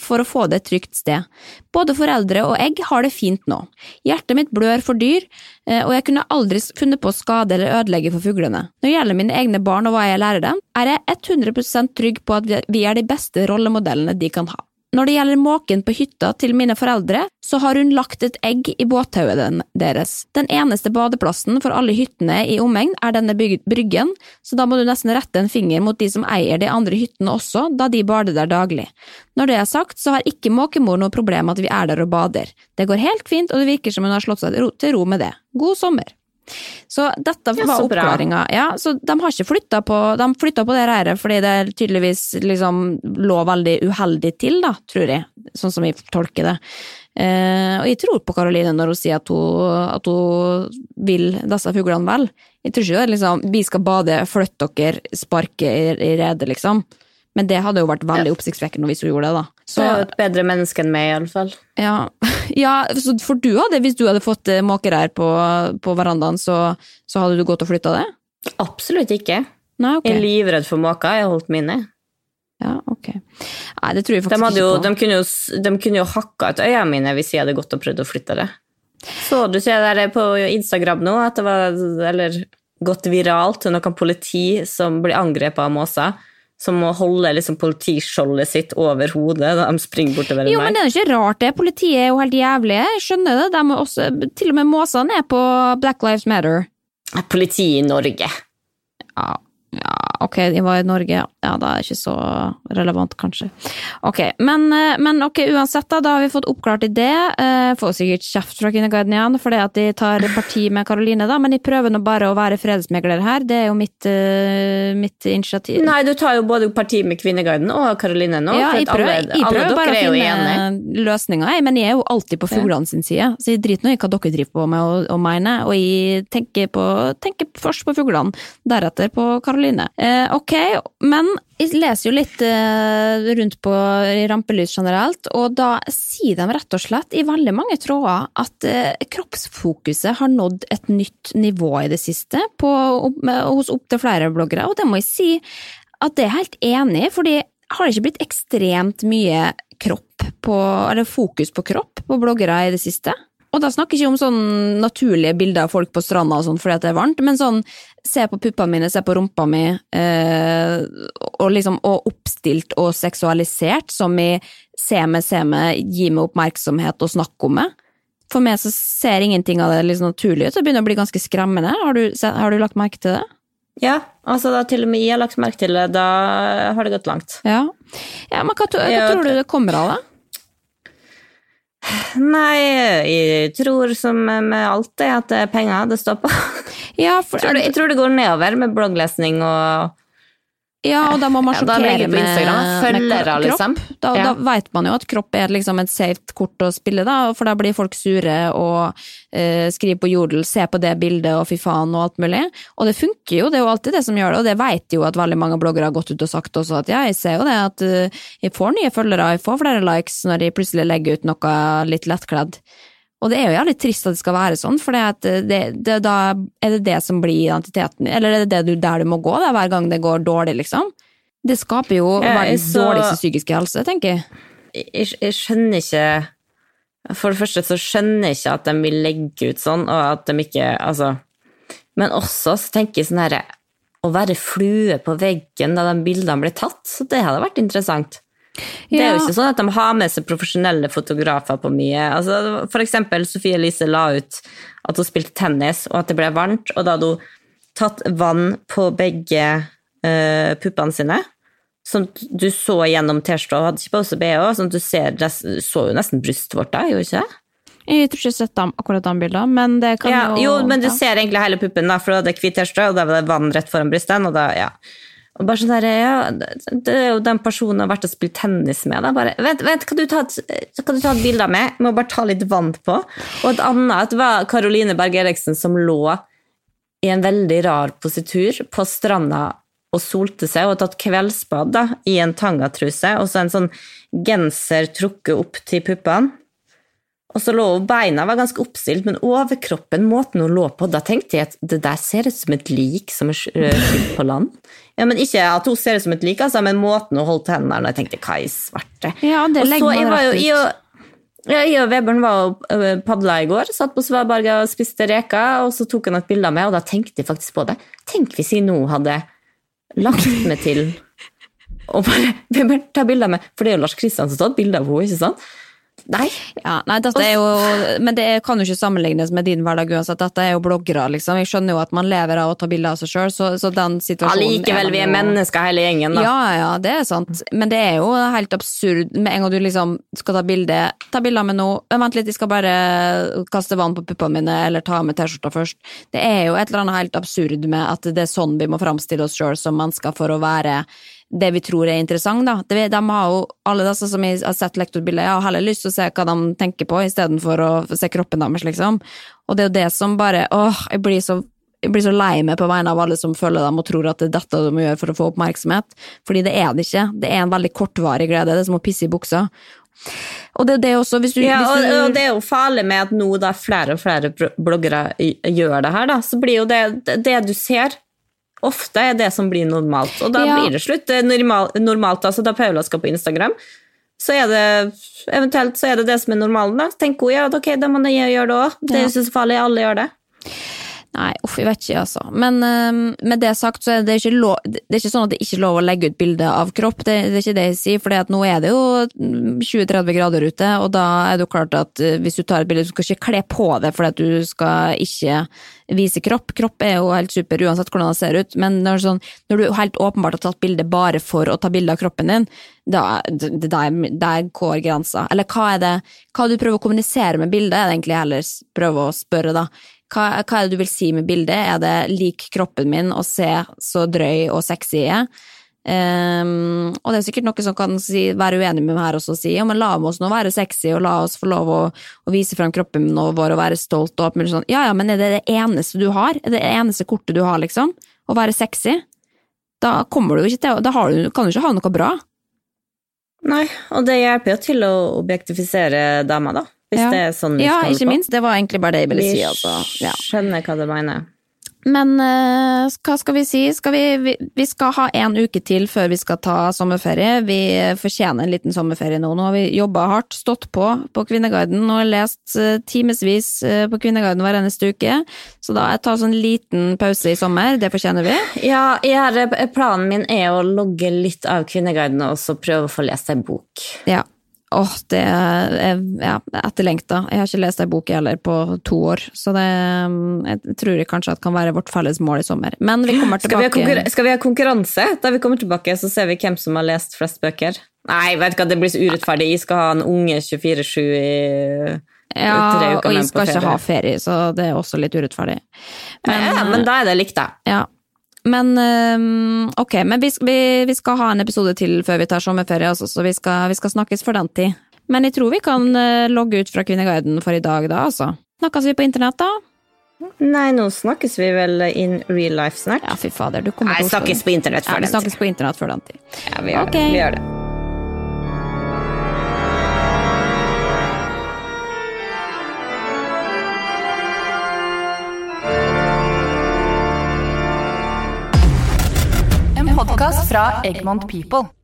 for, å få det et trygt sted. Både foreldre og egg har det fint nå. Hjertet mitt blør for dyr, eh, og jeg kunne aldri funnet på å skade eller ødelegge for fuglene. Når det gjelder mine egne barn og hva jeg lærer dem, er jeg 100% trygg på at vi er de beste rollemodellene de kan ha. Når det gjelder måken på hytta til mine foreldre, så har hun lagt et egg i båttauet deres. Den eneste badeplassen for alle hyttene i omegn er denne bryggen, så da må du nesten rette en finger mot de som eier de andre hyttene også, da de bader der daglig. Når det er sagt, så har ikke måkemor noe problem med at vi er der og bader. Det går helt fint, og det virker som hun har slått seg til ro med det. God sommer! Så dette var ja, oppklaringa. Ja, så de har ikke flytta på De flytta på det reiret fordi det tydeligvis liksom lå veldig uheldig til, da, tror jeg. Sånn som vi tolker det. Eh, og jeg tror på Karoline når hun sier at hun, at hun vil disse fuglene vel. Jeg tror ikke det liksom Vi skal bade, flytt dere, sparke i, i redet, liksom. Men det hadde jo vært veldig oppsiktsvekkende hvis hun gjorde det, da. Så, et bedre menneske enn meg, iallfall. Ja, ja for du hadde, hvis du hadde fått eh, måkereir på, på verandaen, så, så, hadde du gått og flytta det? Absolutt ikke. Nei, okay. Jeg er livredd for måker, jeg har holdt mine. Ja, ok. Nei, det tror jeg faktisk de jo, ikke på. De kunne jo, de kunne jo hakka ut øynene mine hvis jeg hadde gått og prøvd å flytte det. Så du ser der på Instagram nå at det var eller gått viralt noen politi som blir angrepet av måser som må holde liksom, politiskjoldet sitt over hodet de springer bortover. Jo, men det er jo ikke rart det. Politiet er jo helt jævlige. Jeg skjønner det. De også, til og med måsene er på Black Lives Matter. Politiet i Norge. Ja, ja, ok, de var i Norge, ja, da er det ikke så relevant, kanskje. Ok, men, eh, men ok, uansett, da, da har vi fått oppklart i det. Eh, får sikkert kjeft fra Kvinneguiden igjen, fordi at de tar parti med Karoline, da, men de prøver nå bare å være fredsmegler her. Det er jo mitt, eh, mitt initiativ. Nei, du tar jo både parti med Kvinneguiden og Karoline nå. ja, jeg prøver, alle, jeg prøver bare å finne løsninger, jeg, men jeg er jo alltid på fuglene sin side. Så jeg driter nå i hva dere driver på med og, og mener, og jeg tenker, på, tenker først på fuglene, deretter på Karoline. Eh, ok, men jeg leser jo litt eh, rundt på rampelys generelt, og da sier de rett og slett i veldig mange tråder at eh, kroppsfokuset har nådd et nytt nivå i det siste på, opp, hos opptil flere bloggere, og det må jeg si at det er helt enig i, fordi har det ikke blitt ekstremt mye kropp på, eller fokus på kropp på bloggere i det siste? Og da snakker jeg ikke om sånn naturlige bilder av folk på stranda og sånn fordi at det er varmt, men sånn se på puppene mine, se på rumpa mi, eh, og liksom og oppstilt og seksualisert, som i se meg, se meg, gi meg oppmerksomhet og snakke om meg. For meg så ser ingenting av det liksom naturlig ut, det begynner å bli ganske skremmende. Har du, har du lagt merke til det? Ja, altså da til og med jeg har lagt merke til det, da har det gått langt. Ja. ja men hva, hva tror du det kommer av, da? Nei, jeg tror som med alt det, at det er penger det på. Ja, for, Jeg tror det, jeg tror det går nedover med blogglesning og Ja, og da må man sjokkere ja, med, på med, følgere, kropp. liksom. Da, Ja. da vet man jo at kropp er liksom et safe kort å spille, da, for da blir folk sure og eh, skriver på jodel, se på det bildet og fy faen og alt mulig. Og det funker jo, det er jo alltid det som gjør det, og det vet jo at veldig mange bloggere har gått ut og sagt også, at ja, jeg ser jo det at uh, jeg får nye følgere, jeg får flere likes når jeg plutselig legger ut noe litt lettkledd. Og det er jo jævlig trist at det skal være sånn, for det, det, det, da er det det som blir identiteten eller er det det du, der du må gå da, hver gang det går dårlig, liksom? Det skaper jo Ja, verdens så- dårligste psykiske helse, tenker jeg. jeg, jeg skjønner ikke For det første så skjønner jeg ikke at de vil legge ut sånn, og at de ikke Altså Men også så tenker jeg sånn herre Å være flue på veggen da de bildene ble tatt, så det hadde vært interessant. Det er jo ikke sånn at de har med seg profesjonelle fotografer på mye. Altså, for eksempel Sofie Elise la ut at hun spilte tennis, og at det ble varmt, og da hadde hun tatt vann på begge uh, puppene sine. Som du så gjennom T-skjorta, og hadde ikke på seg BH, sånn du ser, så jo nesten brystvorta, gjorde ikke det? Jeg tror ikke jeg har sett dem, akkurat de bildene, men det kan Ja, jo jo, men du ser egentlig hele puppen, da, for da hadde hvit T-skjorte, og da var det vann rett foran brystet, og da, ja. Og bare sånn der, ja, det- er jo den personen har vært og spilt tennis med, da, bare, vent, vent, kan du ta et, et bilde av meg? Jeg må bare ta litt vann på. Og et annet var Karoline Berg Eriksen som lå i en veldig rar positur på stranda og solte seg, og tatt kveldsbad da, i en tangatruse, og så en sånn genser trukket opp til puppene. Og så lå beina var ganske oppstilt, men overkroppen, måten hun lå på, da tenkte jeg at det der ser ut som et lik som er skylt på land. Ja, men ikke at hun ser ut som et lik, altså, men måten hun holdt hendene og jeg tenkte, hva i svarte? Ja, det og legger så, man rett ut. ja, jeg og Vebjørn var og øh, padla i går, satt på Svaberga og spiste reker, og så tok han et bilde av meg, og da tenkte jeg faktisk på det. Tenk hvis jeg nå hadde lagt meg til og bare Vebjørn, ta bilde av meg, for det er jo Lars Kristian som har tatt bilde av henne, ikke sant? Nei. Ja, nei, er jo, men det kan jo ikke sammenlignes med din hverdag uansett. Dette er jo bloggere, liksom. Jeg skjønner jo at man lever av å ta bilder av seg sjøl, så, så den situasjonen Allikevel, ja, vi er mennesker hele gjengen, da. Ja, ja, det er sant. Men det er jo helt absurd med en gang du liksom skal ta bilde Ta bilde av meg nå. «Øh, Vent litt, jeg skal bare kaste vann på puppene mine, eller ta meg T-skjorta først. Det er jo et eller annet helt absurd med at det er sånn vi må framstille oss sjøl som mennesker for å være det vi tror er interessant, da. De, de har jo, alle disse som jeg har sett lektorbildet, jeg har heller lyst til å se hva de tenker på, istedenfor å se kroppen deres, liksom. Og det er jo det som bare Åh, jeg blir så jeg blir så lei meg på vegne av alle som følger dem og tror at det er dette de må gjøre for å få oppmerksomhet, fordi det er det ikke. Det er en veldig kortvarig glede, det er som å pisse i buksa. Og det er også, hvis du, Ja, hvis du og det er jo farlig med at nå da flere og flere bloggere gjør det her, da, så blir jo det, det du ser, ofte er det som blir normalt. Og da Ja. blir det slutt det normal, normalt. altså Da Paula skal på Instagram, så er det eventuelt så er det det som er normalen. da. Så tenker hun ja, ok, da må jeg gjøre det òg. Det er jo ikke så farlig, alle gjør det. Nei, uff, jeg vet ikke, altså. Men øhm, med det sagt, så er det ikke, lov, det er ikke sånn at det ikke er lov å legge ut bilde av kropp. Det, det er ikke det jeg sier, for nå er det jo 20-30 grader ute, og da er det jo klart at øh, hvis du tar et bilde, du skal ikke kle på det fordi at du skal ikke vise kropp. Kropp er jo helt super uansett hvordan det ser ut, men når, sånn, når du helt åpenbart har tatt bilde bare for å ta bilde av kroppen din, da, det, der, der går grensa. Eller hva er det hva du prøver å kommunisere med bildet, er det egentlig heller prøver å spørre, da. Hva, hva, er det du vil si med bildet? Er det lik kroppen min å se så drøy og sexy jeg er? Um, og det er sikkert noen som kan si, være uenig med meg her også og si ja, men la oss nå være sexy, og la oss få lov å, å vise frem kroppen vår og være stolt og alt sånn. Ja ja, men er det det eneste du har? Er det det eneste kortet du har, liksom? Å være sexy? Da kommer du ikke til Da du, kan du ikke ha noe bra. Nei, og det hjelper jo til å objektifisere dama, da. Hvis ja. det er sånn vi ja, skal holde på. Ja, ikke minst. Det var egentlig bare det jeg ville vi si. Altså. Ja. skjønner hva du mener. Men uh, hva skal vi si? Skal vi, vi, vi, skal ha en uke til før vi skal ta sommerferie. Vi fortjener en liten sommerferie nå. Nå har vi jobba hardt, stått på på Kvinneguiden og lest uh, timevis uh, på Kvinneguiden hver eneste uke. Så da jeg tar sånn liten pause i sommer. Det fortjener vi. Ja, jeg, planen min er å logge litt av Kvinneguiden og så prøve å få lest ei bok. Ja, Åh, det er ja, etterlengta. Jeg har ikke lest ei bok heller på to år, så det jeg tror jeg kanskje at kan være vårt felles mål i sommer. Men vi kommer tilbake Skal vi ha, skal vi ha konkurranse? Da vi kommer tilbake, så ser vi hvem som har lest flest bøker. Nei, vet du hva, det blir så urettferdig. Jeg skal ha en unge 24-7 i ja, og jeg skal ikke ha ferie, så det er også litt urettferdig. Men, ja, men da er det likt, da. Ja, men ehm, ok, men vi, vi, vi, skal ha en episode til før vi tar sommerferie, altså, så vi skal, vi skal, snakkes for den tid. Men jeg tror vi kan uh, logge ut fra Kvinneguiden for i dag, da, altså. Snakkes vi på internett, da? Nei, nå snakkes vi vel in real life snart. Ja, fy fader, du kommer Nei, snakkes på internett før den tid. Snakkes på internett før den tid. Ja, vi gjør okay. det. Vi gjør det. Podkast fra Egmont People.